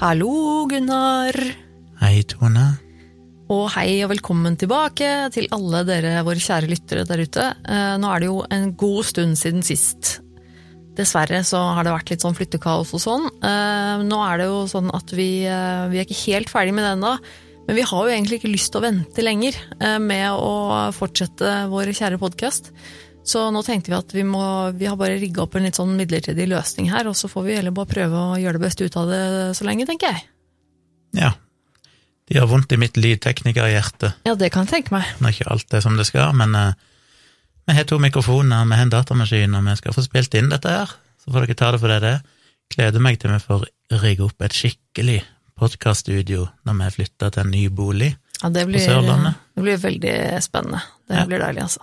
Hallo, Gunnar. Hei, Tone. Og hei og velkommen tilbake til alle dere våre kjære lyttere der ute. Eh, Nå er det jo en god stund siden sist. Dessverre så har det vært litt sånn flyttekaos og sånn. Eh, Nå er det jo sånn at vi, eh, vi er ikke helt ferdig med det ennå. Men vi har jo egentlig ikke lyst til å vente lenger med å fortsette vår kjære podkast. Så nå tenkte vi at vi, må, vi har bare rigga opp en litt sånn midlertidig løsning her, og så får vi heller bare prøve å gjøre det beste ut av det så lenge, tenker jeg. Ja. De har vondt i mitt lydteknikerhjerte Ja, det kan jeg tenke meg. når ikke alt er som det skal, men uh, vi har to mikrofoner, vi har en datamaskin, og vi skal få spilt inn dette her. Så får dere ta det for det det er. Gleder meg til vi får rigge opp et skikkelig podkaststudio når vi flytter til en ny bolig. Ja, blir, på Sørlandet. det blir veldig spennende. Det Ja. blir deilig, altså.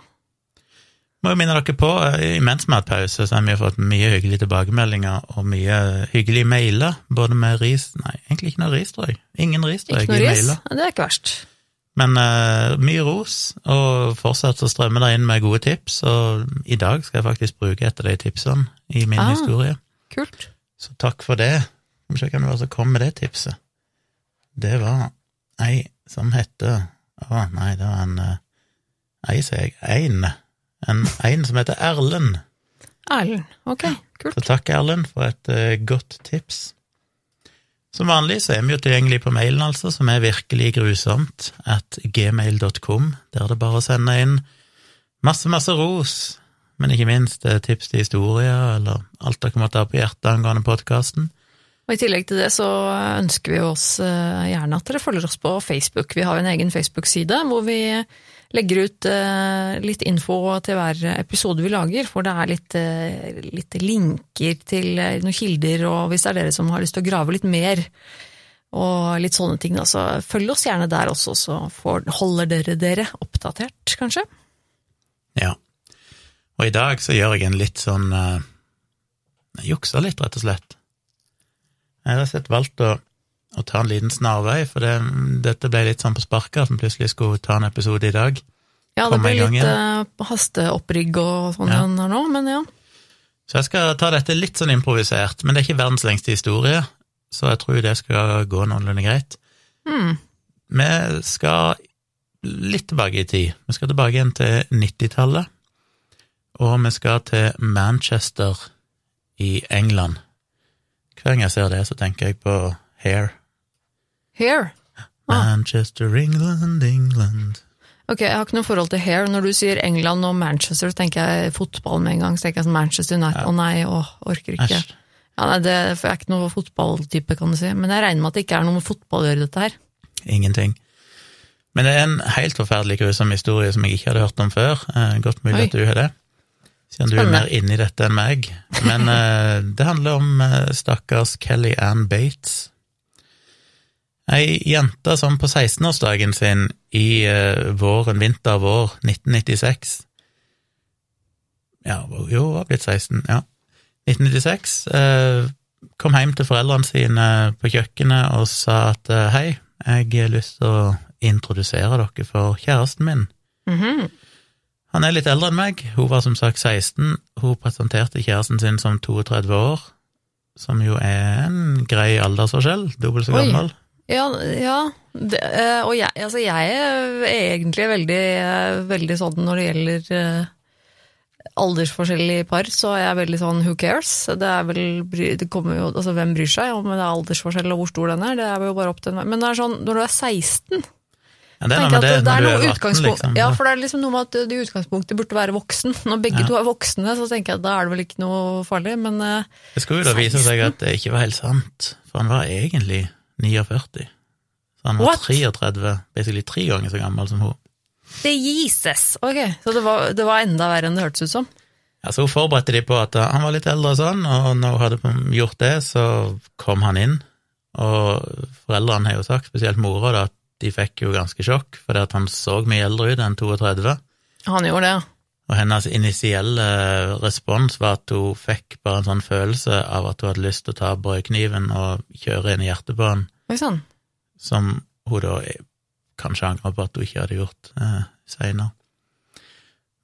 Må jo minne dere på, eh, imens vi har hatt pause, så har vi fått mye hyggelige tilbakemeldinger og mye hyggelige mailer, både med ris Nei, egentlig ikke noe ris, tror jeg. Ingen ris, tror Ikke noe ris? Ja, Det er ikke verst. Men uh, mye ros, og fortsatt så strømmer det inn med gode tips, og i dag skal jeg faktisk bruke et av de tipsene i min Ah. historie. Kult. Så takk for det. Skal vi se hvem det var som kom med det tipset. Det var ei som heter Å, nei, det var en eh, Ei, sier jeg. Ein. En, en som heter Erlend. Erlend. Ok, kult. Så takk, Erlend, for et uh, godt tips. Som vanlig så er vi jo tilgjengelig på mailen, altså, som er virkelig grusomt, at gmail.com, der er det bare å sende inn masse, masse ros, men ikke minst eh, tips til historier, eller alt dere måtte ha på hjertet angående podkasten. Og I tillegg til det så ønsker vi oss eh, gjerne at dere følger oss på Facebook. Vi har en egen Facebook-side hvor vi legger ut eh, litt info til hver episode vi lager, for det er litt, eh, litt linker til eh, noen kilder, og hvis det er dere som har lyst til å grave litt mer, og litt sånne ting, så følg oss gjerne der også, så holder dere dere oppdatert, kanskje. Ja. Og i dag så gjør jeg en litt sånn Jeg jukser litt, rett og slett. Jeg har slett valgt å, å ta en liten snarvei, for det, dette ble litt sånn på sparket at vi plutselig skulle ta en episode i dag. Ja, det gang litt uh, hasteopprigg og sånn Ja. her nå, men ja. Så jeg skal ta dette litt sånn improvisert, men det er ikke verdens lengste historie, så jeg tror det skal gå noenlunde greit. Mm. Vi skal litt tilbake i tid. Vi skal tilbake igjen til 90-tallet, og vi skal til Manchester i England. Hver gang jeg ser det, så tenker jeg på Hair. Hair? Ah. Manchester, England, England Ok, Jeg har ikke noe forhold til hair. Når du sier England og Manchester, tenker jeg fotball med en gang. Så tenker jeg sånn Manchester United. Å nei, å, orker ikke. Ja, nei, det, er ikke noe fotballtype, kan du si. Men jeg regner med at det ikke er noe med fotball å gjøre, dette her. Ingenting. Men det er en helt forferdelig grusom historie som jeg ikke hadde hørt om før. Eh, godt mulig Oi. at du har det, siden du er mer inni dette enn meg. Men eh, det handler om eh, stakkars Kelly Ann Bates. Ei jente som på 16-årsdagen sin i eh, våren, vinter-vår 1996 Ja, jo, hun var blitt 16, ja. 1996 eh, kom hjem til foreldrene sine på kjøkkenet og sa at eh, hei, jeg har lyst til å introdusere dere for kjæresten min. Mhm. Han er litt eldre enn meg, hun var som sagt 16, hun presenterte kjæresten sin som 32 år, som jo er en grei aldersforskjell, dobbelt så Oi. Ja, ja. Det, eh, og jeg, altså jeg er egentlig veldig, eh, veldig sånn når det gjelder aldersforskjellige aldersforskjell i par, så er jeg veldig sånn who cares? Det er vel, det kommer jo, altså Hvem bryr seg om det er aldersforskjell og hvor stor den er? Det er jo bare opp til en Men det er sånn, når du er 16 Ja, det er noe det det er noe er 18, utgangspunkt, liksom. Ja, for det er liksom noe med at du i utgangspunktet burde være voksen. Når begge Ja. to er voksne, så tenker jeg at da er det vel ikke noe farlig, men eh, Det skulle jo da vise seg at det ikke var helt sant, for han var egentlig 49. Så han var What? 33, basically tre ganger så gammel som hun. det Jesus! Ok, så det var, det var enda verre enn det hørtes ut som. Ja, så hun forberedte de på at han var litt eldre og sånn, og når hun hadde gjort det, så kom han inn, og foreldrene har jo sagt, spesielt mora, da, at de fikk jo ganske sjokk, fordi at han så mye eldre ut enn 32, Han gjorde det, ja. Og hennes initielle respons var at hun fikk bare en sånn følelse av at hun hadde lyst til å ta brødkniven og kjøre inn i hjertet på han, Oi sann. som hun da kanskje angrer på at hun ikke hadde gjort eh, seinere.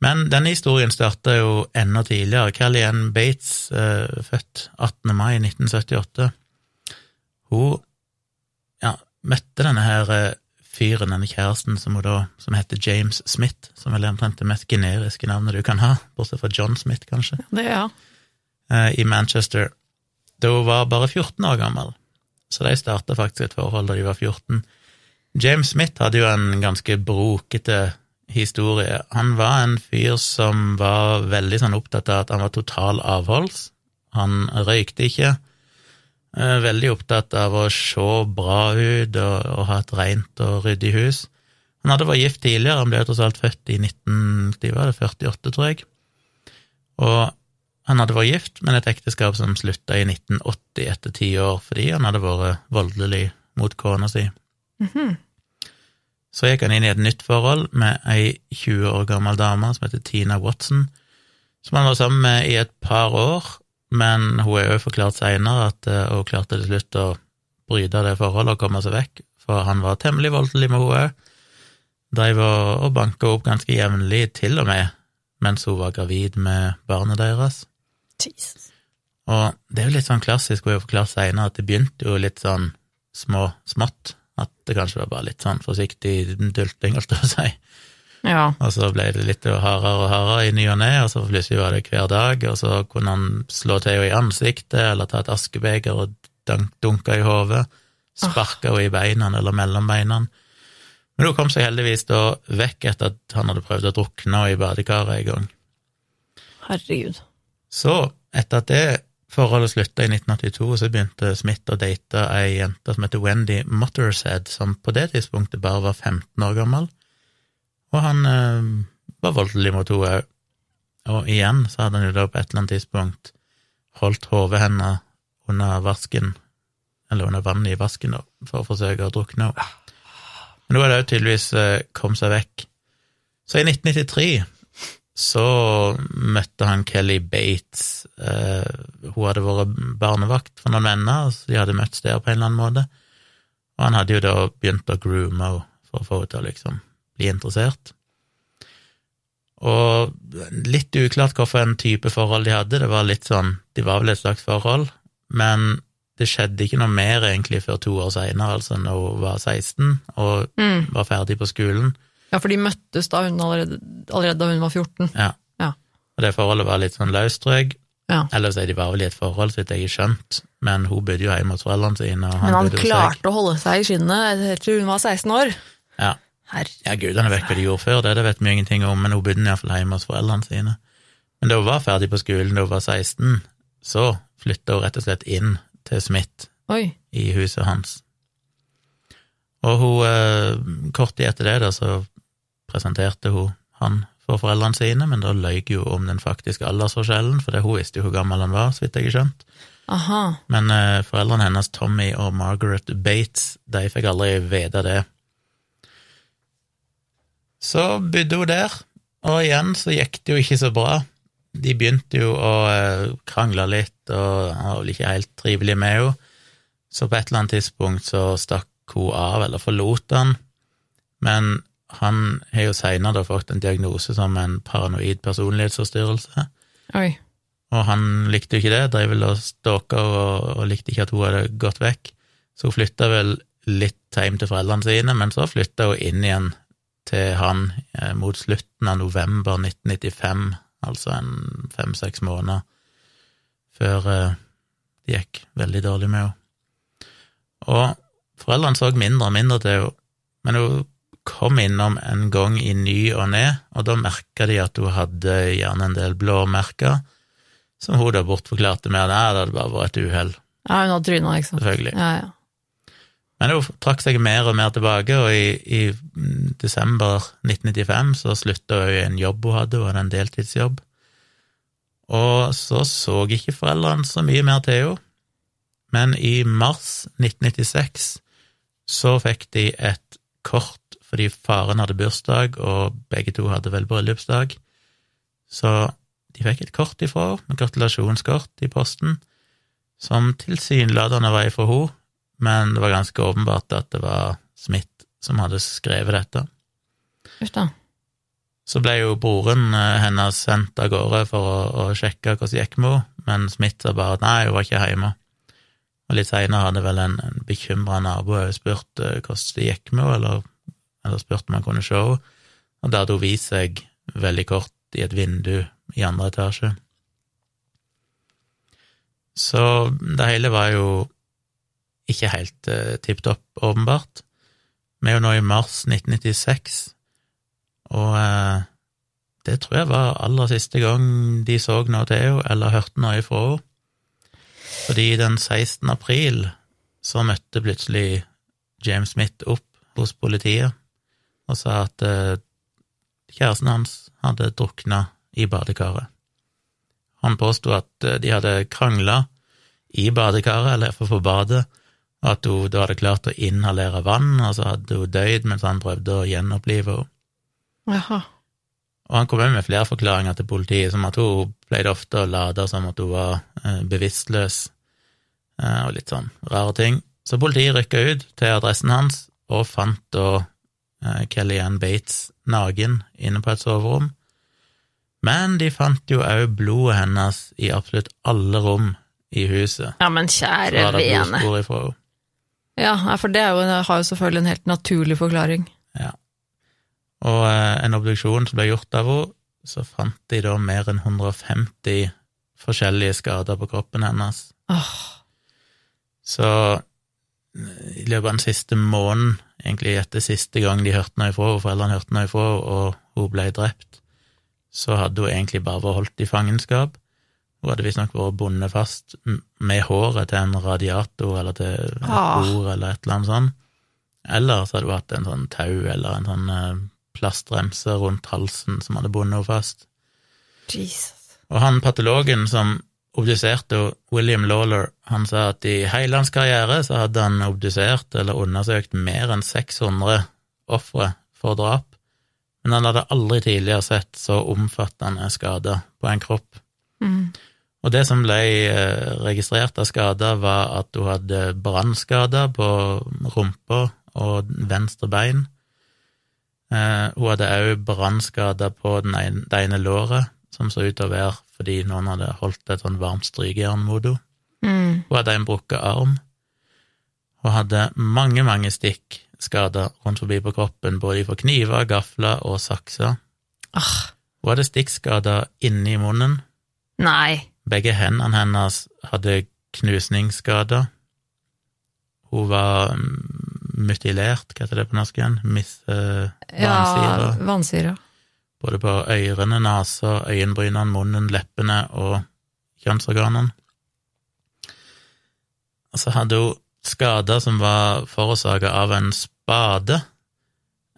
Men denne historien starta jo enda tidligere. Kelly Ann Bates, eh, født 18. mai 1978, hun ja, møtte denne her eh, fyren, denne kjæresten, som, da, som heter James Smith, som vel er omtrent det mest generiske navnet du kan ha, bortsett fra John Smith, kanskje, Det, ja. eh, i Manchester, da hun var bare 14 år gammel. Så de starta faktisk et forhold da de var 14. James Smith hadde jo en ganske brokete historie. Han var en fyr som var veldig sånn opptatt av at han var total avholds. Han røykte ikke. Eh, Veldig opptatt av å se bra ut og, og ha et rent og ryddig hus. Han hadde vært gift tidligere, han ble tross alt født i 1948, tror jeg. Og han hadde vært gift, men et ekteskap som slutta i 1980 etter ti år, fordi han hadde vært voldelig mot kona si. Mhm. Så gikk han inn i et nytt forhold med ei 20 år gammel dame som heter Tina Watson, som han var sammen med i et par år, men hun er jo forklart seinere at eh, hun klarte til slutt å bryte det forholdet og komme seg vekk, for han var temmelig voldelig med henne òg. Dreiv og, banka opp ganske jevnlig, til og med mens hun var gravid med barnet deres. Jesus. Og det er jo litt sånn klassisk, hun har forklart seinere, at det begynte jo litt sånn små, smått, at det kanskje var bare litt sånn forsiktig dulting, holdt jeg på å si. Ja. Og så ble det litt hardere og hardere i ny og ne, og så plutselig var det hver dag, og så kunne han slå til henne i ansiktet, eller ta et askebeger og dunk, dunke i hodet, sparke henne i beina eller mellom beina. Men hun kom seg heldigvis da vekk etter at han hadde prøvd å drukne i badekaret en gang. Herregud. Så, etter at det forholdet slutta i 1982, så begynte Smith å date ei jente som heter Wendy Muttershead, som på det tidspunktet bare var 15 år gammel, og han eh, var voldelig mot henne òg. Og igjen så hadde han jo da på et eller annet tidspunkt holdt hodet hennes under vasken, eller under vannet i vasken, da, for å forsøke å drukne henne. Men nå har det jo tydeligvis eh, kom seg vekk. Så i 1993 så møtte han Kelly Bates. Eh, hun hadde vært barnevakt for noen venner, så de hadde møttes der på en eller annen måte. Og han hadde jo da begynt å groome henne for å få henne til å liksom bli interessert. Og litt uklart hvorfor en type forhold de hadde, det var litt sånn De var vel et slags forhold, men det skjedde ikke noe mer egentlig før to år seinere, altså når hun var 16 og Mm. var ferdig på skolen. Ja, for de møttes da hun allerede, allerede da hun var 14. Ja. Ja. Og det forholdet var litt sånn løst, tror jeg. Ja. Eller så er de var vel i et forhold, så vidt jeg har skjønt, men hun bodde jo hjemme hos foreldrene sine, og han, Men han klarte å holde seg i skinnet helt til hun var 16 år. Ja. Herre. Ja, gudene vet hva de gjorde før, det, det vet vi ingenting om, men hun bodde iallfall hjemme hos foreldrene sine. Men da hun var ferdig på skolen, da hun var 16, så flytta hun rett og slett inn til Smith Oi. i huset hans. Og hun, eh, kort tid etter det, da, så presenterte hun han for foreldrene sine, men da løy hun om den faktiske aldersforskjellen, for det, hun visste jo hvor gammel han var, så vidt jeg har skjønt. Aha. Men eh, foreldrene hennes, Tommy og Margaret Bates, de fikk aldri vite det. Så bodde hun der, og igjen så gikk det jo ikke så bra. De begynte jo å eh, krangle litt, og han var vel ikke helt trivelig med henne. Så på et eller annet tidspunkt så stakk hun av, eller forlot han. Men han har jo seinere fått en diagnose som en paranoid personlighetsforstyrrelse. Oi. Og han likte jo ikke det, drev vel og stalka og, og likte ikke at hun hadde gått vekk. Så hun flytta vel litt hjem til foreldrene sine, men så flytta hun inn igjen til han eh, mot slutten av november 1995, altså en fem-seks måneder før eh, det gikk veldig dårlig med henne. Og foreldrene så mindre og mindre til henne, men hun kom innom en gang i ny og ne, og da merka de at hun hadde gjerne en del blåmerker, som hun da bortforklarte med at det hadde bare vært et uhell, Ja, hun hadde tryna, ikke sant. selvfølgelig. Ja, ja. Men hun trakk seg mer og mer tilbake, og i, i mm, desember 1995 så slutta hun i en jobb hun hadde, hun hadde en deltidsjobb. Og så så ikke foreldrene så mye mer til henne, men i mars 1996 så fikk de et kort fordi faren hadde bursdag, og begge to hadde vel bryllupsdag. Så de fikk et kort ifra henne, et gratulasjonskort i posten, som tilsynelatende var ifra henne, men det var ganske åpenbart at det var Smith som hadde skrevet dette. Uff da. Så ble jo broren eh, hennes sendt av gårde for å, å sjekke hvordan det gikk med henne, men Smith sa bare at nei, hun var ikke hjemme. Og litt seinere hadde vel en, en bekymra nabo spurt uh, hvordan det gikk med henne, eller, eller spurt om han kunne se henne, og da hadde hun vist seg veldig kort i et vindu i andre etasje. Så det hele var jo ikke helt uh, tipp topp, åpenbart. Vi er jo nå i mars 1996, og uh, det tror jeg var aller siste gang de så noe til henne, eller hørte noe fra henne. Fordi den 16. april så møtte plutselig James Smith opp hos politiet og sa at uh, kjæresten hans hadde drukna i badekaret. Han påsto at uh, de hadde krangla i badekaret, eller iallfall på badet, at hun da hadde klart å inhalere vann, og så hadde hun døyd mens han prøvde å gjenopplive henne. Jaha. Og han kom med flere forklaringer til politiet, som at hun pleide ofte å late som at hun var eh, bevisstløs, eh, og litt sånn rare ting. Så politiet rykka ut til adressen hans og fant da eh, Kellyanne Bates naken inne på et soverom. Men de fant jo òg blodet hennes i absolutt alle rom i huset. Ja, men Så kjære var det vene. Ja, for det er jo, har jo selvfølgelig en helt naturlig forklaring. Ja. Og eh, en obduksjon som ble gjort av henne, så fant de da mer enn 150 forskjellige skader på kroppen hennes. Oh. Så eh, i løpet av den siste måneden, egentlig etter siste gang de hørte noe ifra henne, foreldrene hørte noe ifra henne, og hun ble drept, så hadde hun egentlig bare vært holdt i fangenskap. Hun hadde visstnok vært bundet fast med håret til en radiator eller til et Ah. bord eller et eller annet sånt. Eller så hadde hun hatt en sånn tau eller en sånn eh, plastremse rundt halsen som hadde bundet henne fast. Jesus. Og han patologen som obduserte William Lawler, han sa at i hele hans karriere så hadde han obdusert eller undersøkt mer enn 600 ofre for drap, men han hadde aldri tidligere sett så omfattende skader på en kropp. Mm. Og det som ble eh, registrert av skader, var at hun hadde brannskader på rumpa og venstre bein. Eh, hun hadde òg brannskader på ene, det ene låret, som så ut til å være fordi noen hadde holdt et sånn varmt strykejern mot henne. Mm. Hun hadde en brukket arm. Hun hadde mange, mange stikkskader rundt forbi på kroppen, både fra kniver, gafler og sakser. Ah, Hun hadde stikkskader inni munnen. nei. Begge hendene hennes hadde knusningsskader. Hun var mm, mutilert, hva heter det på norsk igjen? Miss... eh, Ja, vansyre. Både på ørene, nesa, øyenbrynene, munnen, leppene og kjønnsorganene. Og så hadde hun skader som var forårsaka av en spade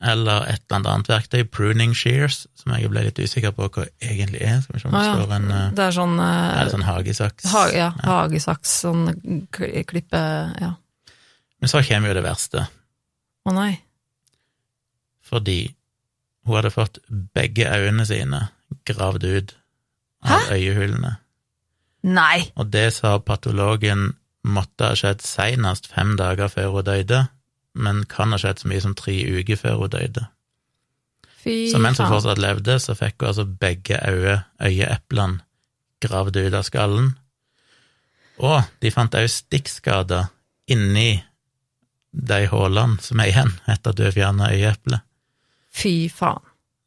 eller et eller annet verktøy, pruning shears, som jeg ble litt usikker på hva egentlig er. Skal vi se om det Ah, ja. står en eh, Det er sånn, det Er sånn hagesaks? ha, ja, hagesaks, sånn klippe Ja. Men så kommer jo det verste, Å nei. fordi hun hadde fått begge øynene sine gravd ut av øyehulene. Nei! Og det sa patologen måtte ha skjedd senest fem dager før hun døde, men kan ha skjedd så mye som tre uker før hun døde. Fy Så mens hun fortsatt levde, så fikk hun altså begge øye, øyeeplene gravd ut av skallen. Og de fant også stikkskader inni de hullene som er igjen etter at du har fjerna øyeeplet. Fy faen.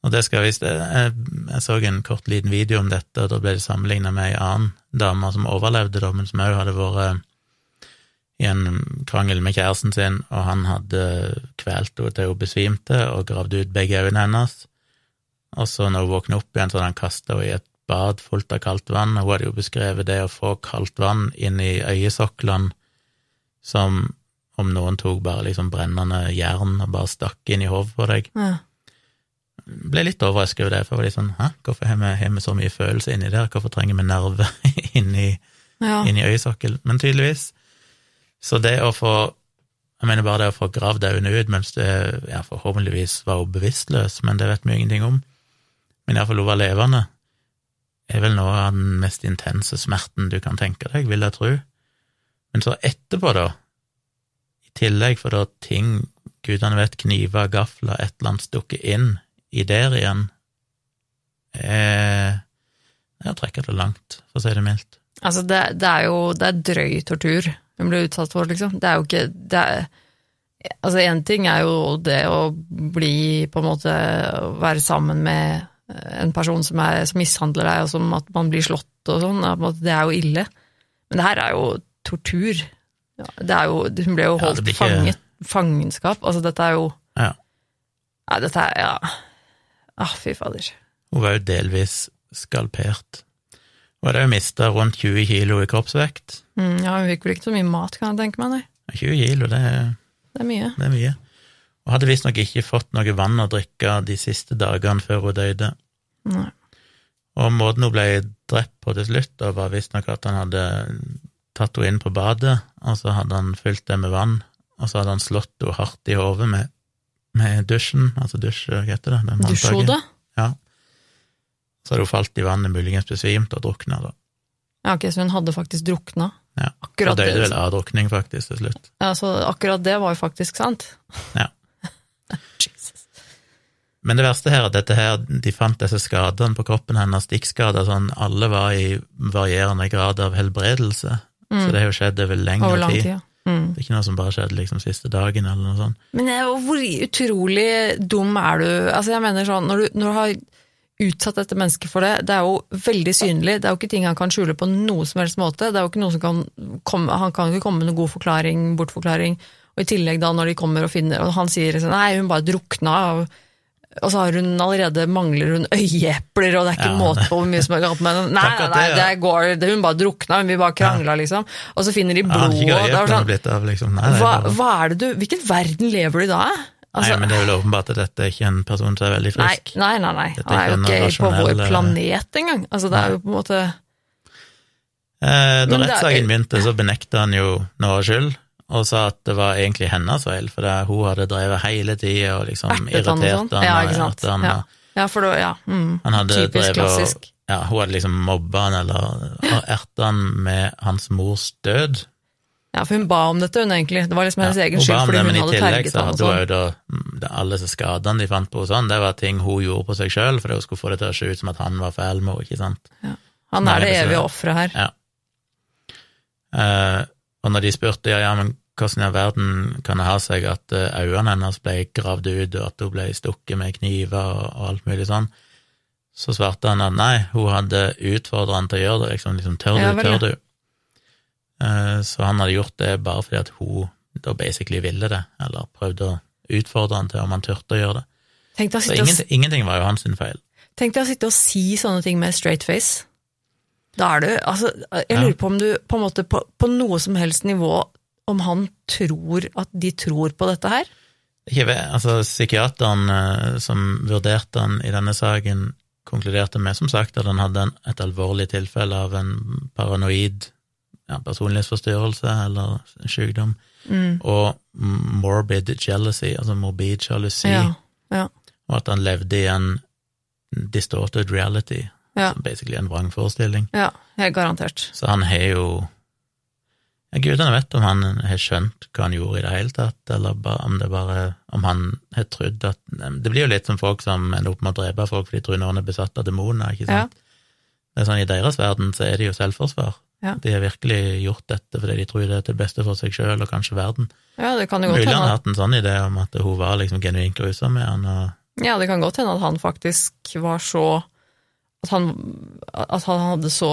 Og det skal visst jeg, jeg så en kort liten video om dette, og da ble det sammenligna med ei annen dame som overlevde, da, men som òg hadde vært i en krangel med kjæresten sin, og han hadde kvelt henne til hun besvimte og gravd ut begge øynene hennes. Og så når hun våkna opp igjen, så hadde han kasta henne i et bad fullt av kaldt vann, og hun hadde jo beskrevet det å få kaldt vann inn i øyesoklene som om noen tok bare liksom brennende jern og bare stakk inn i hodet på deg Ja. ble litt overrasket over det, for jeg var litt sånn, hæ, hvorfor har vi, har vi så mye følelse inni der, hvorfor trenger vi nerve inni, ja. inni øyesokkelen? Men tydeligvis. Så det å få, jeg mener bare det å få gravd øynene ut mens det, ja, forhåpentligvis var hun bevisstløs, men det vet vi ingenting om. Men iallfall hun var levende, er vel noe av den mest intense smerten du kan tenke deg, vil jeg tro. Men så etterpå, da, i tillegg for da ting, gudene vet, kniver, gafler, et eller annet dukker inn i der igjen, eh, Jeg trekker det langt, for å si det mildt. Altså, det, det er jo det er drøy tortur, hun ble utsatt for, liksom. Det er jo ikke det er, Altså, én ting er jo det å bli på en måte Være sammen med en person som, er, som mishandler deg, og som at man blir slått og sånn. Det er jo ille. Men det her er jo tortur. Det er jo, hun ble jo holdt ja, ikke... fanget, fangenskap. Altså, dette er jo Ja. Nei, dette er Ja. Ah, fy fader. Hun var jo delvis skalpert. Hun hadde jo mista rundt 20 kilo i kroppsvekt. Mm, ja, hun fikk vel ikke så mye mat, kan jeg tenke meg, nei. 20 kilo, det er, det er mye. Det er mye. Og hadde visstnok ikke fått noe vann å drikke de siste dagene før hun døde. Nei. Og måten hun ble drept på til slutt, da, var visstnok at han hadde tatt henne inn på badet, og så hadde han fylt det med vann, og så hadde han slått henne hardt i hodet med, med, dusjen, altså dusj, hva heter det? Dusjhode? Ja. Så hadde hun falt i vannet, muligens besvimt og drukna, da. Ja, ok, så hun hadde faktisk drukna? Ja. Akkurat døde vel av drukning, faktisk, til slutt. Ja, så akkurat det var jo faktisk sant? Ja. Jesus. Men det verste her er at dette her, de fant disse skadene på kroppen hennes, stikkskader, sånn alle var i varierende grad av helbredelse. Mm. Så det har jo skjedd over lengre over tid. tid. Mm. Det er ikke noe som bare skjedde liksom siste dagen, eller noe sånt. Men hvor utrolig dum er du? Altså, jeg mener sånn, når du, når du har utsatt dette mennesket for det, det er jo veldig synlig, det er jo ikke ting han kan skjule på noe som helst måte. Det er jo ikke noe som kan komme, Han kan ikke komme med noen god forklaring, bortforklaring. Og i tillegg da når de kommer og finner Og han sier liksom nei, hun bare drukna. Og, og så har hun allerede mangler hun øyeepler, og det er ikke ja, måte på hvor mye som er galt med henne. Nei, nei, nei, det går, det, hun bare drukna, hun vil bare krangla, ja. liksom. Og så finner de blod. Ja, sånn, liksom. nei, hva, hva, er det du Hvilken verden lever du i da? Altså, nei, men det er vel åpenbart at dette er ikke en person som er veldig frisk. Nei, nei, nei. nei. Han er jo ikke på vår planet engang. Altså, det er jo på en måte eh, Da rettssaken begynte, så benekta han jo noe skyld og sa at det var egentlig hennes feil, for hun hadde drevet hele tida og liksom irritert han. Ja, ikke sant. Han, ja. ja. for da, ja. Mm. Han hadde Typisk klassisk. Ja, hun hadde liksom mobba han eller erta han med hans mors død. Ja, for hun ba om dette, hun egentlig. Det var liksom hennes ja, egen skyld, fordi hun hadde terget ham. Men i tillegg så hadde hun jo da alle disse skadene de fant på henne, sånn, det var ting hun gjorde på seg sjøl, det hun skulle få det til å se ut som at han var fæl med henne, ikke sant. Ja. Han er det evige offeret her. Ja. Uh, og når de spurte ja, ja, men hvordan i all verden kan det ha seg at eh, øynene hennes ble gravd ut, og at hun ble stukket med kniver og, og alt mulig sånn, så svarte han at nei, hun hadde utfordra han til å gjøre det, liksom, liksom tør du, ja, tør du? Uh, så han hadde gjort det bare fordi at hun da basically ville det, eller prøvde å utfordre han til om han turte å gjøre det. Så ingenting, ingenting, var jo hans feil. Tenk deg å sitte og si sånne ting med straight face. Da er du Altså, jeg lurer på om du på en måte på, på noe som helst nivå Om han tror at de tror på dette her? Ikke ved, altså Psykiateren eh, som vurderte han i denne saken, konkluderte med som sagt at han hadde en, et alvorlig tilfelle av en paranoid ja, personlighetsforstyrrelse eller sykdom, mm. og morbid jealousy, altså morbid sjalusi, ja, ja. og at han levde i en distorted reality, ja. basically en vrangforestilling. Ja, helt garantert. Så han har jo ja, Gudene vet om han har skjønt hva han gjorde i det hele tatt, eller om det bare om han har trodd at Det blir jo litt som folk som ender opp med å drepe folk fordi de tror noen er besatt av demoner, ikke sant? Ja. Det er sånn, I deres verden så er det jo selvforsvar. Ja. De har virkelig gjort dette fordi de tror det er til beste for seg sjøl og kanskje verden. Ja, det kan det godt. Mulig han har hatt en sånn idé om at hun var liksom genuint grusom med han. Og... Ja, det kan godt hende at han faktisk var så at han, at han hadde så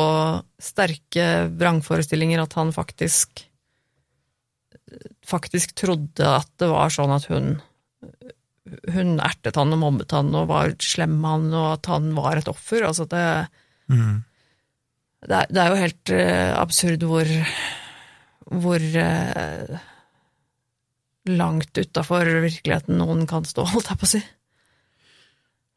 sterke vrangforestillinger at han faktisk faktisk trodde at det var sånn at hun hun ertet han og mobbet han og var slem med han, og at han var et offer. Altså det, mm. Det, er, det er, jo helt uh, absurd hvor hvor uh, langt utafor virkeligheten noen kan stå, holdt jeg på å si.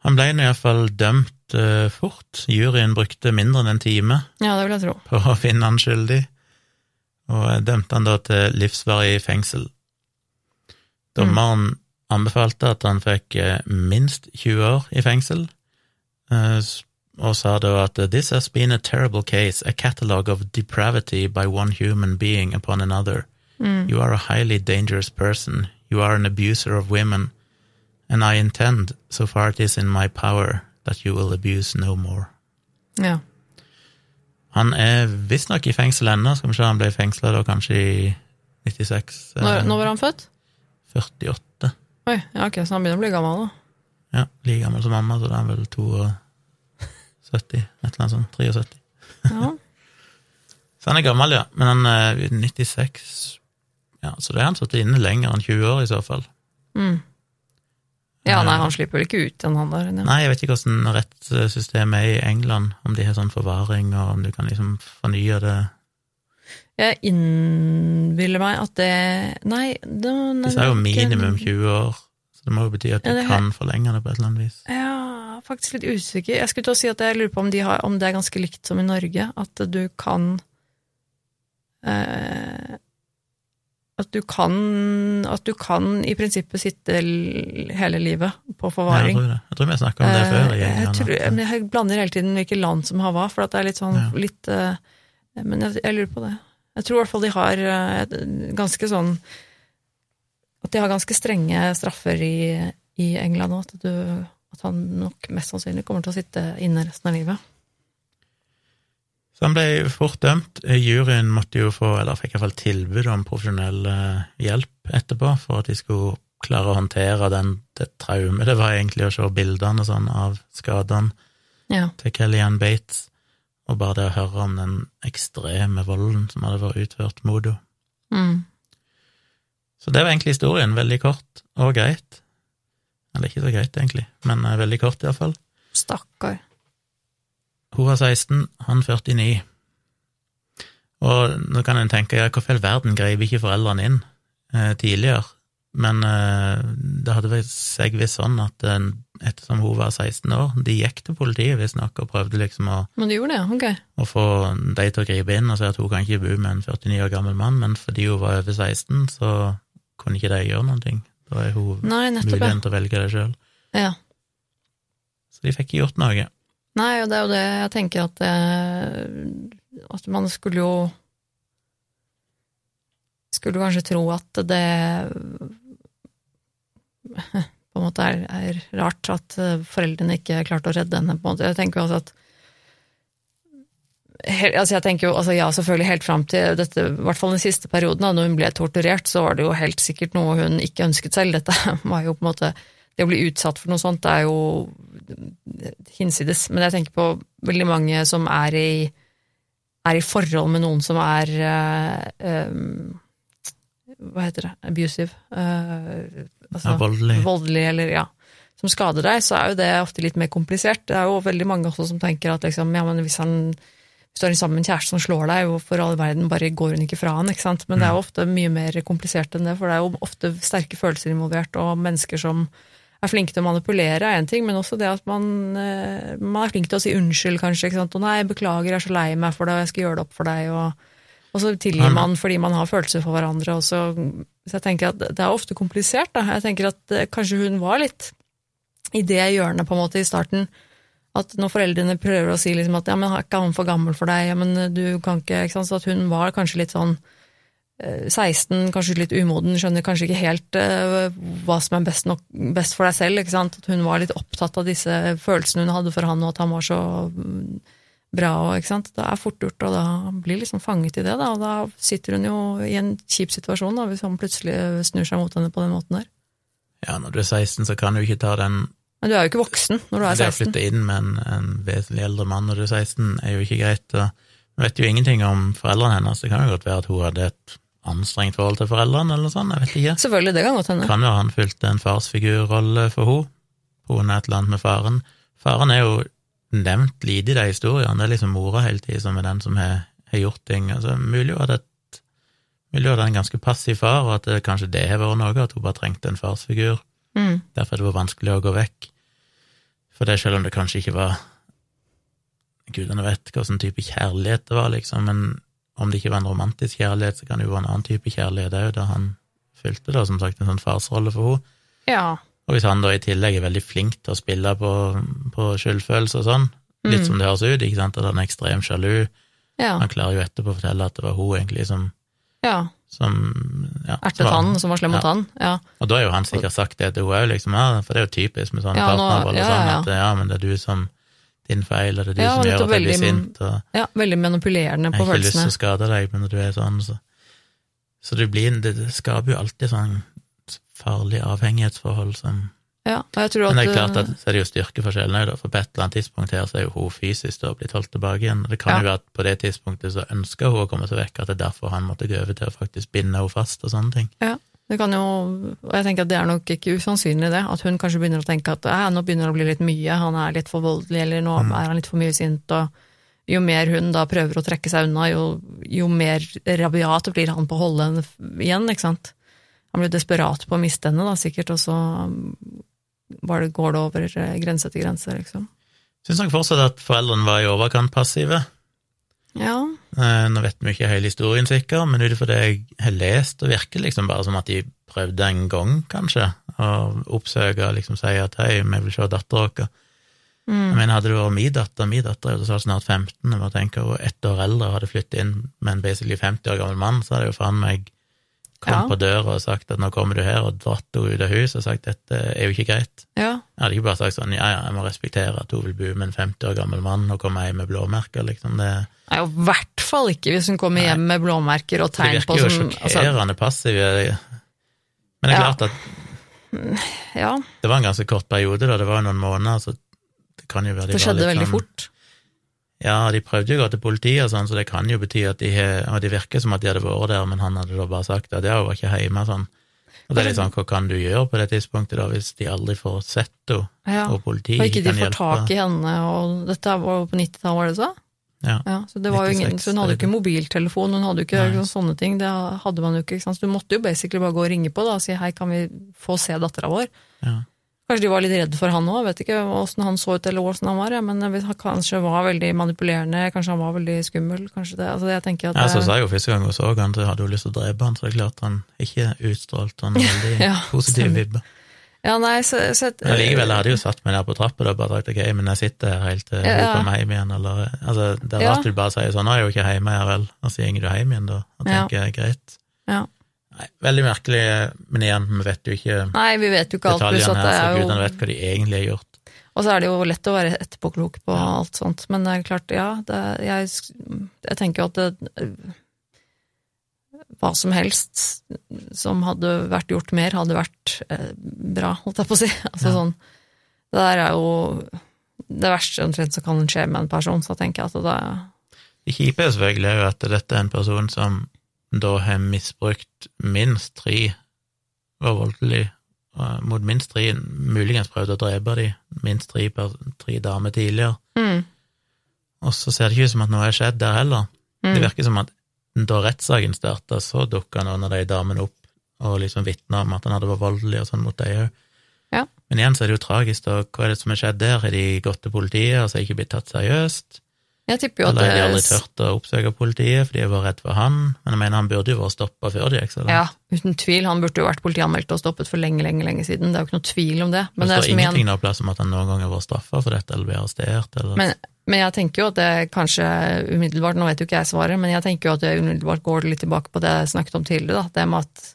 Han ble iallfall dømt uh, fort. Juryen brukte mindre enn en time ja, det vil jeg tro. på å finne han skyldig, og dømte han da til livsvarig fengsel. Dommeren mm. anbefalte at han fikk minst 20 år i fengsel, og sa da at this has been a terrible case, a catalogue of depravity by one human being upon another. Mm. You are a highly dangerous person. You are an abuser of women and I intend, so far it is in my power, that you will abuse no more. Ja. Han er visstnok i fengsel ennå. Skal vi se, han ble fengsla da kanskje i 96. eh, Når, når var han født? 48. Oi, ja, ok, så han begynner å bli gammel, da. Ja, like gammel som mamma, så da er han vel 72, et eller annet sånt. 73. Ja. Så han er gammel, ja. Men han er 96 Ja, så da er han sittet inne lenger enn 20 år, i så fall. Mm. Ja, nei, han slipper vel ikke ut igjen, han der. Ja. Nei, jeg vet ikke hvordan rettssystemet er i England, om de har sånn forvaring, og om du kan liksom fornye det Jeg innbiller meg at det Nei, det, nei, De sa jo det minimum 20 år, det må jo bety at Ja, du det er- kan forlenge det på et eller annet vis. Ja, faktisk litt usikker. Jeg skulle til å si at jeg lurer på om, de har, om det er ganske likt som i Norge, at du kan eh, At du kan At du kan i prinsippet sitte hele livet på Ja, jeg forvaring. tror det. Jeg tror vi har snakket om det før Eh, jeg, tror, jeg, men jeg blander hele tiden hvilke land som har hva, for at det er litt sånn Ja. litt eh, Men jeg, jeg lurer på det. Jeg tror i hvert fall de har eh, ganske sånn At de har ganske strenge straffer i, i England nå. At, du- at han nok mest sannsynlig kommer til å sitte inne resten av livet. Så han ble fort dømt. Juryen måtte jo få, eller fikk iallfall tilbud om profesjonell eh, hjelp etterpå, for at de skulle klare å håndtere den, det traumet det var egentlig å se bildene sånn av skadene Ja. til Kellyanne Bates, og bare det å høre om den ekstreme volden som hadde vært utført mot henne. Mm. Så det var egentlig historien, veldig kort og greit. Eller ikke så greit, egentlig, men eh, veldig kort iallfall. Stakkar. Hun var 16, han 49. Og nå kan en tenke, ja, hvorfor i all verden grep ikke foreldrene inn eh, tidligere? Men eh, det hadde seg visst sånn at eh, ettersom hun var 16 år, de gikk til politiet visstnok og prøvde liksom å, Men de gjorde det? Ok. å få de til å gripe inn og si at hun kan ikke bo med en 49 år gammel mann, men fordi hun var over 16, så kunne ikke de gjøre noen ting. Da er hun Nei, muligheten til å velge det sjøl. ja. Så de fikk ikke gjort noe. Nei, og det er jo det jeg tenker at det, At man skulle jo Skulle kanskje tro at det på en måte er, er rart at eh, foreldrene ikke klarte å redde henne. på en måte. Jeg tenker jo altså at Helt, altså jeg tenker jo, altså ja, selvfølgelig helt fram til dette, i hvert fall den siste perioden, da når hun ble torturert, så var det jo helt sikkert noe hun ikke ønsket selv. Dette var jo på en måte Det å bli utsatt for noe sånt, det er jo hinsides. Men jeg tenker på veldig mange som er i, er i forhold med noen som er um, Hva heter det? Abusive. Uh, altså, Ja, voldelig. voldelig, eller ja, som skader deg, så er jo det ofte litt mer komplisert. Det er jo veldig mange også som tenker at liksom, ja, men hvis han hvis du er sammen med en kjæreste som slår deg, og for all verden bare går hun ikke fra han, ikke sant. Men det er jo ofte mye mer komplisert enn det, for det er jo ofte sterke følelser involvert, og mennesker som er flinke til å manipulere er en ting, men også det at man, eh, man er flink til å si unnskyld, kanskje. ikke sant? Og nei, beklager, jeg er så lei meg for det, og jeg skal gjøre det opp for deg. og og så tilgir man fordi man har følelser for hverandre. Og så, så jeg tenker at det er ofte komplisert. Da. Jeg tenker at eh, kanskje hun var litt i det hjørnet på en måte i starten. At når foreldrene prøver å si liksom at ja, men er ikke han for gammel for deg, ja, men du kan ikke, ikke sant? Så at hun var kanskje litt sånn eh, 16, kanskje litt umoden, skjønner kanskje ikke helt uh, hva som er best, nok, best for deg selv. ikke sant? At hun var litt opptatt av disse følelsene hun hadde for han, og at han var så mm, bra. Og, ikke sant? Det er fort gjort, og da blir liksom fanget i det. Da, og da sitter hun jo i en kjip situasjon da, hvis han plutselig snur seg mot henne på den måten der. Ja, når du er 16, så kan du ikke ta den Men du er jo ikke voksen når du er 16. Det å flytte inn med en, en vesentlig eldre mann når du er 16, er jo ikke greit. Vi vet jo ingenting om foreldrene hennes. Det kan jo godt være at hun hadde et anstrengt forhold til foreldrene, eller sånt, jeg vet ikke. Selvfølgelig, det kan godt hende. Kan jo han fylte en farsfigurrolle for henne, Hun er et eller annet med faren. Faren er jo nevnt lite i de historiene, det er liksom mora hele tiden som er den som har, har gjort ting. Altså, mulig at et han er en ganske passiv far, og at det, kanskje det har vært noe, at hun bare trengte en farsfigur. Mm. Derfor er det var vanskelig å gå vekk. For det, selv om det kanskje ikke var Gudene vet hvilken type kjærlighet det var, liksom, men om det ikke var en romantisk kjærlighet, så kan det jo være en annen type kjærlighet òg, da han fylte da, som sagt, en sånn farsrolle for henne. Ja. Og hvis han da i tillegg er veldig flink til å spille på, på skyldfølelse og sånn, litt Mm. som det høres ut, ikke sant, at han er ekstremt sjalu, Ja. han klarer jo etterpå å fortelle at det var hun egentlig som, ja. Som ja, Ertet som som var slem mot Ja. han. Ja. Og da har jo han sikkert sagt det til henne òg, liksom, ja, for det er jo typisk med sånne Ja, partnervold og ja, sånn, at ja, men det er du som din feil, og det er du som gjør at jeg blir sint, og Ja, veldig manipulerende jeg har ikke lyst til å skade deg, men når du er sånn, så Så det blir det, det skaper jo alltid sånn farlig avhengighetsforhold som Ja, og jeg tror at, Men det er klart eh, at så er det jo styrkeforskjellen òg, for på et eller annet tidspunkt her så er jo hun fysisk da blitt holdt tilbake igjen. Det kan Ja. jo være at på det tidspunktet så ønsker hun å komme seg vekk, at det er derfor han måtte gå over til å faktisk binde henne fast og sånne ting. Ja, Det kan jo, og jeg tenker at det er nok ikke usannsynlig det, at hun kanskje begynner å tenke at nå begynner det å bli litt mye, han er litt for voldelig, eller nå Mm. er han litt for mye sint, og jo mer hun da prøver å trekke seg unna, jo, jo mer rabiat blir han på å holde henne igjen, ikke sant. Han blir desperat på å miste henne da, sikkert, og så går det over eh, grense til grense, liksom. Syns nok fortsatt at foreldrene var i overkant passive. Ja, Eh, Nå vet vi ikke hele historien sikkert, men ut ifra det jeg har lest, det virker liksom bare som at de prøvde en gang, kanskje, å oppsøke og liksom si at hei, vi vil se dattera vår. mm. Jeg mener, hadde det vært min datter, min datter er jo så snart 15, jeg bare tenker, hun ett år eldre og hadde flyttet inn med en basically 50 år gammel mann, så hadde jeg jo faen meg kommet Ja. på døra og sagt at nå kommer du her, og dratt henne ut av huset og sagt dette er jo ikke greit. ja, Jeg hadde ikke bare sagt sånn ja, ja, jeg må respektere at hun vil bo med en 50 år gammel mann og komme hjem med blåmerker, liksom. Det, Nei, i hvert fall ikke hvis hun kommer hjem med blåmerker og det virker jo som altså, sjokkerende passive. Men det er Ja. klart at Ja, det var en ganske kort periode, da. Det var jo noen måneder, så det kan jo være de det skjedde veldig sånn- fort. Ja, de prøvde jo å gå til politiet og sånn, så det kan jo bety at de har Og det virker som at de hadde vært der, men han hadde da bare sagt at ja, hun var ikke hjemme, sånn. Og det er litt sånn, hva kan du gjøre på det tidspunktet, da, hvis de aldri får sett henne, Ja. og politiet Og ikke de får hjelpe? tak i henne, og dette var jo på 90-tallet, var det så? Ja. så det var jo ingen, så hun hadde jo ikke mobiltelefon, hun hadde jo ikke Nei. sånne ting, det hadde man jo ikke, ikke sant? Så du måtte jo basically bare gå og ringe på da, og si hei, kan vi få se dattera vår? Ja. Kanskje de var litt redde for han òg, vet ikke åssen han så ut eller åssen han var, ja, men han kanskje var veldig manipulerende, kanskje han var veldig skummel, kanskje det, altså jeg tenker at Ja, så sa jeg jo første gang hun så han, så hadde hun lyst til å drepe han, så det er klart han ikke utstrålte en veldig Ja, positiv vibbe. Ja, nei, så, så Men likevel, jeg hadde jo satt meg ned på trappa og bare sagt ok, men jeg sitter her helt til hun Ja. kommer hjem igjen, eller Altså, det er Ja. rart du bare sier sånn, nå er jeg jo ikke hjemme, ja vel, og så går du hjem igjen, da, og Ja. tenker greit. Ja. Nei, veldig merkelig, men igjen, vi vet jo ikke Nei, vi vet jo ikke alt, pluss at det er jo gudene vet hva de egentlig har gjort. Og så er det jo lett å være etterpåklok på Ja. alt sånt, men det er klart, ja, det, jeg, jeg tenker jo at det, hva som helst som hadde vært gjort mer, hadde vært eh, bra, holdt jeg på å si. Altså Ja. sånn, det der er jo det verste omtrent som kan skje med en person, så tenker jeg at det Det kjipe er selvfølgelig at dette er en person som da har misbrukt minst tre, var voldelig eh, mot minst tre, muligens prøvd å drepe de, minst tre, tre damer tidligere. mm, Og så ser det ikke ut som at noe har skjedd der heller. Det mm, virker som at da rettssaken starta, så dukka noen av de damene opp og liksom vitna om at han hadde vært voldelig og sånn mot dem òg. Ja. Men igjen så er det jo tragisk, da. Hva er det som har skjedd der? Har de gått til politiet og så ikke blitt tatt seriøst? Jeg tipper jo at Eller de aldri turt å oppsøke politiet fordi de var redd for han? Men jeg mener, han burde jo vært stoppa før det gikk så langt. Ja, uten tvil. Han burde jo vært politianmeldt og stoppet for lenge, lenge lenge siden. Det er jo ikke noe tvil om det. Men det det er står som igjen, ingenting noe plass om at han noen gang har vært straffa for dette, eller blitt arrestert, eller Men, men jeg tenker jo at det kanskje umiddelbart, nå vet jo ikke jeg svaret, men jeg tenker jo at det umiddelbart går litt tilbake på det jeg snakket om tidligere, da. det med at,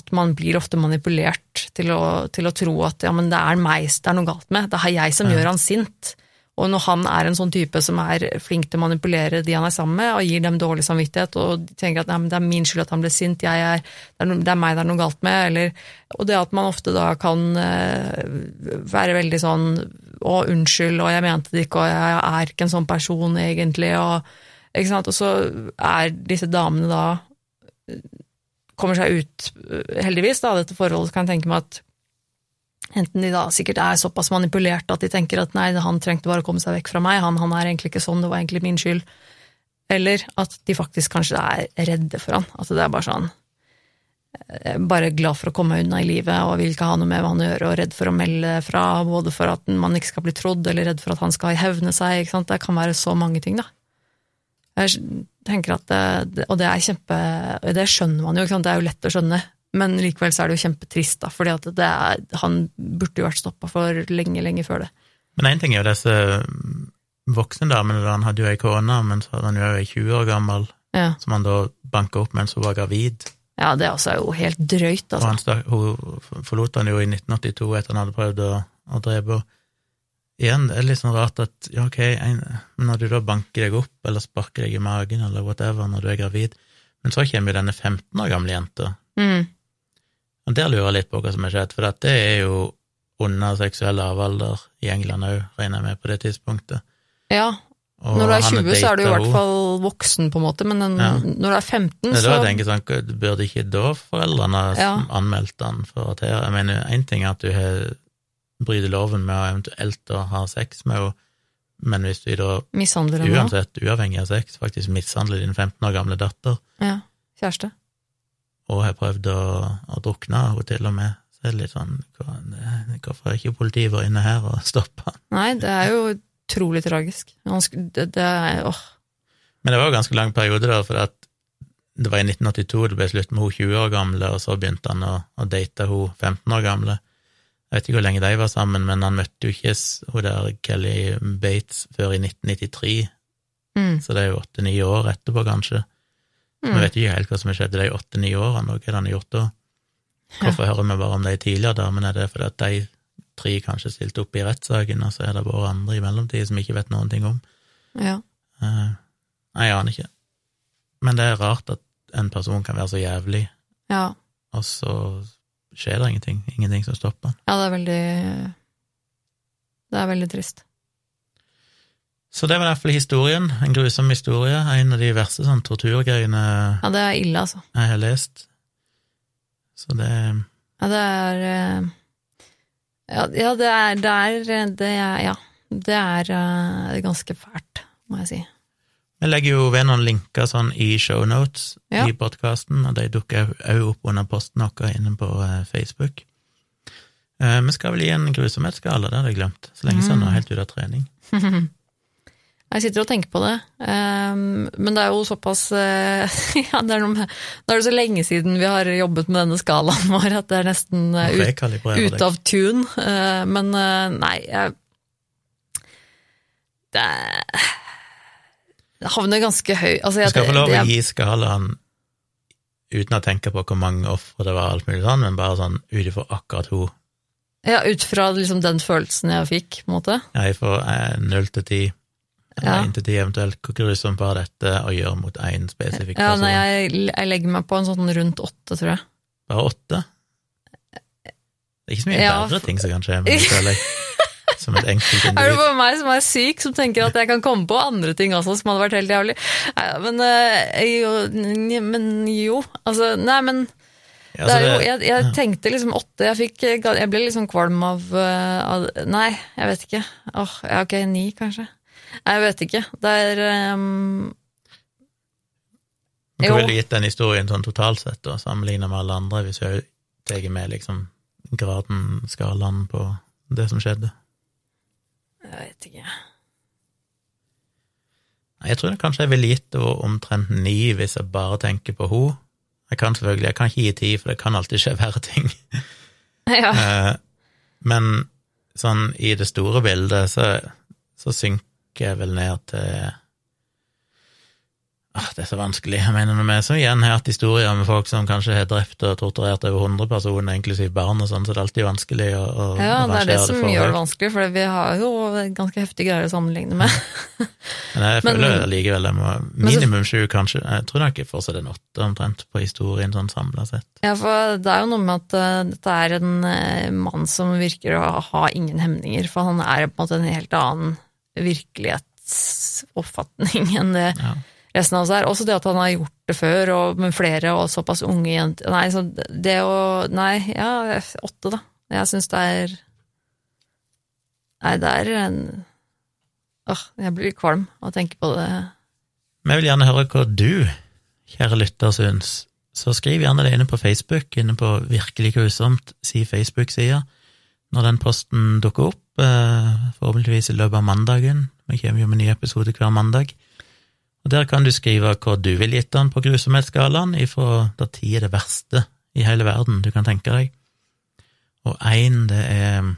at man blir ofte manipulert til å, til å tro at ja, men det er meg det er noe galt med, det er jeg som Ja. gjør han sint. Og når han er en sånn type som er flink til å manipulere de han er sammen med, og gir dem dårlig samvittighet, og tenker at nei, det er min skyld at han ble sint, er, det, er no, det er meg det er noe galt med, eller Og det at man ofte da kan eh, være veldig sånn å, unnskyld, og jeg mente det ikke, og jeg er ikke en sånn person egentlig, og og så er disse damene da kommer seg ut, eh, heldigvis, av dette forholdet, kan jeg tenke meg at enten de da sikkert er såpass manipulert at de tenker at nei, han trengte bare å komme seg vekk fra meg, han, han er egentlig ikke sånn, det var egentlig min skyld, eller at de faktisk kanskje er redde for han, at det er bare sånn eh, bare glad for å komme unna i livet og vil ikke ha noe med hva han gjør, og redd for å melde fra, både for at man ikke skal bli trodd, eller redd for at han skal hevne seg, ikke sant, det kan være så mange ting, da. Jeg tenker at det, Og det er kjempe Det skjønner man jo, ikke sant? det er jo lett å skjønne, men likevel så er det jo kjempetrist, da, fordi at det er, han burde jo vært stoppa for lenge, lenge før det. Men én ting er jo disse voksne damene, da. Han hadde jo ei kone, men så hadde han jo ei 20 år gammel, Ja, som han da banka opp mens hun var gravid. ja det er altså jo helt drøyt, Og altså. han stak, hun forlot han jo i 1982 etter han hadde prøvd å, å drepe henne. igjen, det er litt sånn rart at ja, ok, en, når du da banker deg opp eller sparker deg i magen eller whatever når du er gravid, men så kommer jo denne 15 år gamle jenta. Mm. Og der lurer jeg litt på hva som har skjedd, for dette det er jo under seksuell lavalder i England òg, regner jeg med, på det tidspunktet. Ja, Og når du er han 20 så er du i hvert fall voksen, på en måte, men en, Ja. når du er 15, Det er da så jeg tenker sånn, burde ikke da foreldrene Ja. anmeldt han for at her Jeg mener, én ting er at du bryter loven med å eventuelt å ha sex med henne, men hvis du da uansett, uavhengig av sex, faktisk mishandler din 15 år gamle datter, Ja, kjæreste. Og har prøvd å, å drukne henne til og med, så er litt sånn Hvorfor har ikke politiet vært inne her og stoppa han? Nei, det er jo utrolig tragisk. Det, det er åh. Men det var jo ganske lang periode, da, for at det var i 1982 det ble slutt med hun 20 år gamle, og så begynte han å, å date hun 15 år gamle. Jeg vet ikke hvor lenge de var sammen, men han møtte jo ikke hun der Kelly Bates før i 1993, Mm. så det er jo åtte-ni år etterpå, kanskje. Vi Mm. vet ikke helt hva som har skjedd i de åtte-ni årene, og hva han har gjort da. Hvorfor hører vi bare om de tidligere damene? Er det fordi at de tre kanskje stilte opp i rettssaken, og så er det bare andre i mellomtiden som ikke vet noen ting om? Ja. Uh, jeg aner ikke. Men det er rart at en person kan være så jævlig, ja. og så skjer det ingenting. Ingenting som stopper han. Ja, det er veldig Det er veldig trist. Så det var i hvert fall historien. En grusom historie. En av de verste sånn torturgreiene Ja, det er ille, altså. jeg har lest. Så det Ja, det er eh, Ja, det er Det er, det er Ja. Det er eh, ganske fælt, må jeg si. Vi legger jo ved noen linker sånn i shownotes Ja. i podkasten, og de dukker òg opp under posten vår inne på eh, Facebook. Vi skal vel gi en grusomhetsskala, det hadde jeg glemt. Så lenge siden nå, Mm. helt ute av trening. Jeg sitter og tenker på det, ehm, men det er jo såpass eh, Ja, det er med Nå er det så lenge siden vi har jobbet med denne skalaen vår at det er nesten eh, ut, deg. av tune. eh, Men nei, jeg Det er- havner ganske høy altså, Du skal få lov å gi skalaen uten å tenke på hvor mange ofre det var, alt mulig sånn, men bare sånn ut ifra akkurat hun. Ja, ut fra liksom den følelsen jeg fikk, på en måte. Jeg får eh, null til ti, Ja. én til ti eventuelt. Hvor grusomt var dette å gjøre mot én spesifikk Ja, person? nei, jeg, jeg legger meg på en sånn rundt åtte, tror jeg. Bare åtte? Det er ikke så mye Ja, bedre ting som kan skje, men føler jeg. Som et enkelt Er det individ. bare meg som er syk, som tenker at jeg kan komme på andre ting også som hadde vært helt jævlig? Nei, men, eh, jo, men jo, altså Nei, men Ja, det er jo, jeg, jeg tenkte liksom åtte. Jeg, fikk, jeg ble liksom kvalm av, eh, av Nei, jeg vet ikke. Åh, ja, ok, ni, kanskje. Jeg vet ikke. Det er ehm, Men Jo. Hva ville gitt den historien sånn totalt sett, da, sammenlignet med alle andre, hvis vi tar med liksom graden, skalaen på det som skjedde? Jeg vet ikke. Jeg tror kanskje jeg ville gitt det omtrent ni hvis jeg bare tenker på henne. Jeg kan selvfølgelig, jeg kan ikke gi ti, for det kan alltid skje verre ting. Ja. Eh, Men sånn i det store bildet så, så synker jeg vel ned til ah, Det er så vanskelig. Jeg mener, vi så igjen har hatt historier med folk som kanskje har drept og torturert over 100 personer, inklusiv barn og sånn, så det er alltid vanskelig å, å ja, det er det som det gjør det vanskelig, for vi har jo ganske heftige greier å sammenligne med. Men jeg Men- føler likevel jeg må minimum sju, kanskje. Jeg tror nok jeg fortsatt en åtte omtrent på historien sånn samla sett. Ja, for det er jo noe med at uh, dette er en uh, mann som virker å ha ingen hemninger, for han er på en måte en helt annen virkelighetsoppfatning enn det Ja. resten av oss er. Også det at han har gjort det før, og med flere og såpass unge jenter Nei, så det å Nei, ja, åtte, da. Jeg syns det er Nei, det er en Åh, jeg blir kvalm av å tenke på det. Men jeg vil gjerne høre hva du, kjære lytter, syns. Så skriv gjerne det inne på Facebook, inne på Virkelig grusomt si Facebook-sida, når den posten dukker opp, eh, forhåpentligvis i løpet av mandagen. Vi kommer jo med ny episode hver mandag. Og Der kan du skrive hva du vil gitt den på grusomhetsskalaen, ifra da ti er det verste i hele verden du kan tenke deg. Og én, det er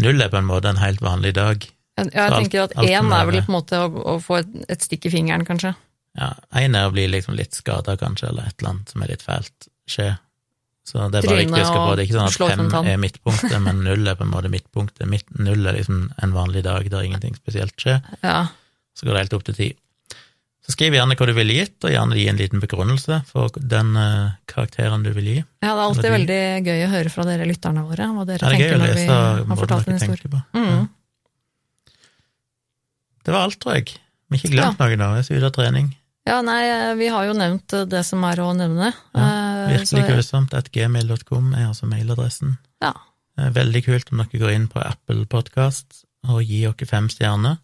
Null er på en måte en helt vanlig dag. Jeg, jeg alt- tenker at én er- vel på en måte å, å få et, et stikk i fingeren, kanskje. Ja, Én er å bli liksom litt skada, kanskje, eller et eller annet som er litt fælt skje. Så det er bare viktig å huske på. Det er ikke sånn at fem er midtpunktet, men null er på en måte midtpunktet. Midt, null er liksom en vanlig dag der ingenting spesielt skjer. Ja. Så går det helt opp til ti. Så skriv gjerne hva du ville gitt, og gjerne gi en liten begrunnelse for den uh, karakteren du vil gi. ja, det er alltid de- veldig gøy å høre fra dere lytterne våre, hva dere Ja, er tenker når vi har fortalt en historie. Mm. Ja. Det var alt, tror jeg. Vi har ikke glemt noe nå. Jeg er så ute av trening. Ja, nei, vi har jo nevnt det som er å nevne. Eh, Virkelig så- grusomt at gmail.com er altså mailadressen. Ja. Er Veldig kult om dere går inn på Apple Podcast og gir dere fem stjerner.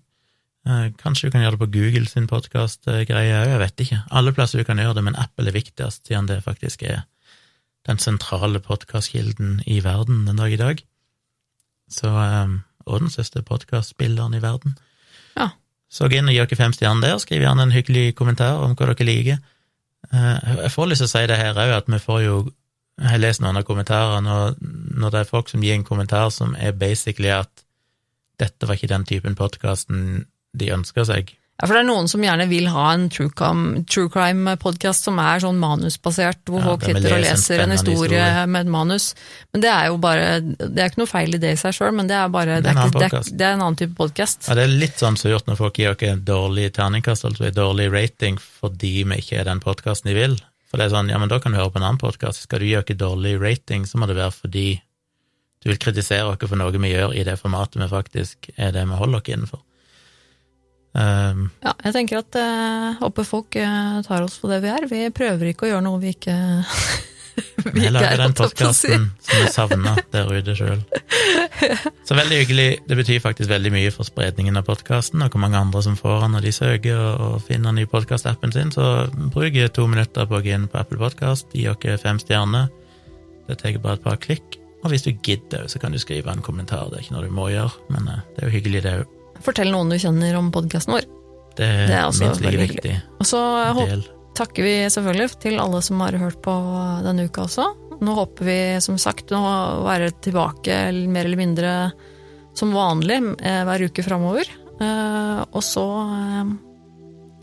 Eh, Kanskje du kan gjøre det på Google sin podkast-greie òg, jeg vet ikke. Alle plasser du kan gjøre det, men Apple er viktigst, siden det faktisk er den sentrale podkastkilden i verden den dag i dag. Så, eh, og den største podkastspilleren i verden. Ja. Så gå inn og gi dere fem stjerner der, skriv gjerne en hyggelig kommentar om hva dere liker. Eh, Jeg får lyst til å si det her òg, at vi får jo Jeg har lest noen av kommentarene, og når det er folk som gir en kommentar som er basically at dette var ikke den typen podkasten de ønska seg, Ja, for det er noen som gjerne vil ha en true crime, true crime-podkast som er sånn manusbasert, hvor Ja, folk sitter og leser en historie, historie. med et manus. Men det er jo bare Det er ikke noe feil i det i seg sjøl, men det er bare Det er en det er, det er en annen type podkast. Ja, det er litt sånn surt når folk gir dere en dårlig terningkast, altså en dårlig rating, fordi vi ikke er den podkasten de vil. For det er sånn, ja, men da kan du høre på en annen podkast. Skal du gi dere dårlig rating, så må det være fordi du vil kritisere dere for noe vi gjør i det formatet vi faktisk er det vi holder dere innenfor. Um, Ja, jeg tenker at uh, håper folk uh, tar oss for det vi er. Vi prøver ikke å gjøre noe vi ikke vi Jeg lager er, den jeg på podkasten som jeg savner der ute sjøl. Så veldig hyggelig. Det betyr faktisk veldig mye for spredningen av podkasten, og hvor mange andre som får den når de søker og, finner ny podkast-appen sin. Så bruk to minutter på å gå inn på Apple Podkast, gi oss fem stjerner. Det tar bare et par klikk. Og hvis du gidder, så kan du skrive en kommentar. Det er ikke noe du må gjøre, men eh, det er jo hyggelig, det òg. Fortell noen du kjenner om podkasten vår. Det er, Det er også minst like viktig. Og så takker vi selvfølgelig til alle som har hørt på denne uka også. Nå håper vi som sagt å være tilbake mer eller mindre som vanlig eh, hver uke framover. Eh, og så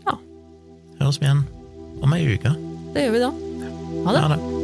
ja. Høres vi igjen om ei uke. Det gjør vi da. Ha det. Ha det.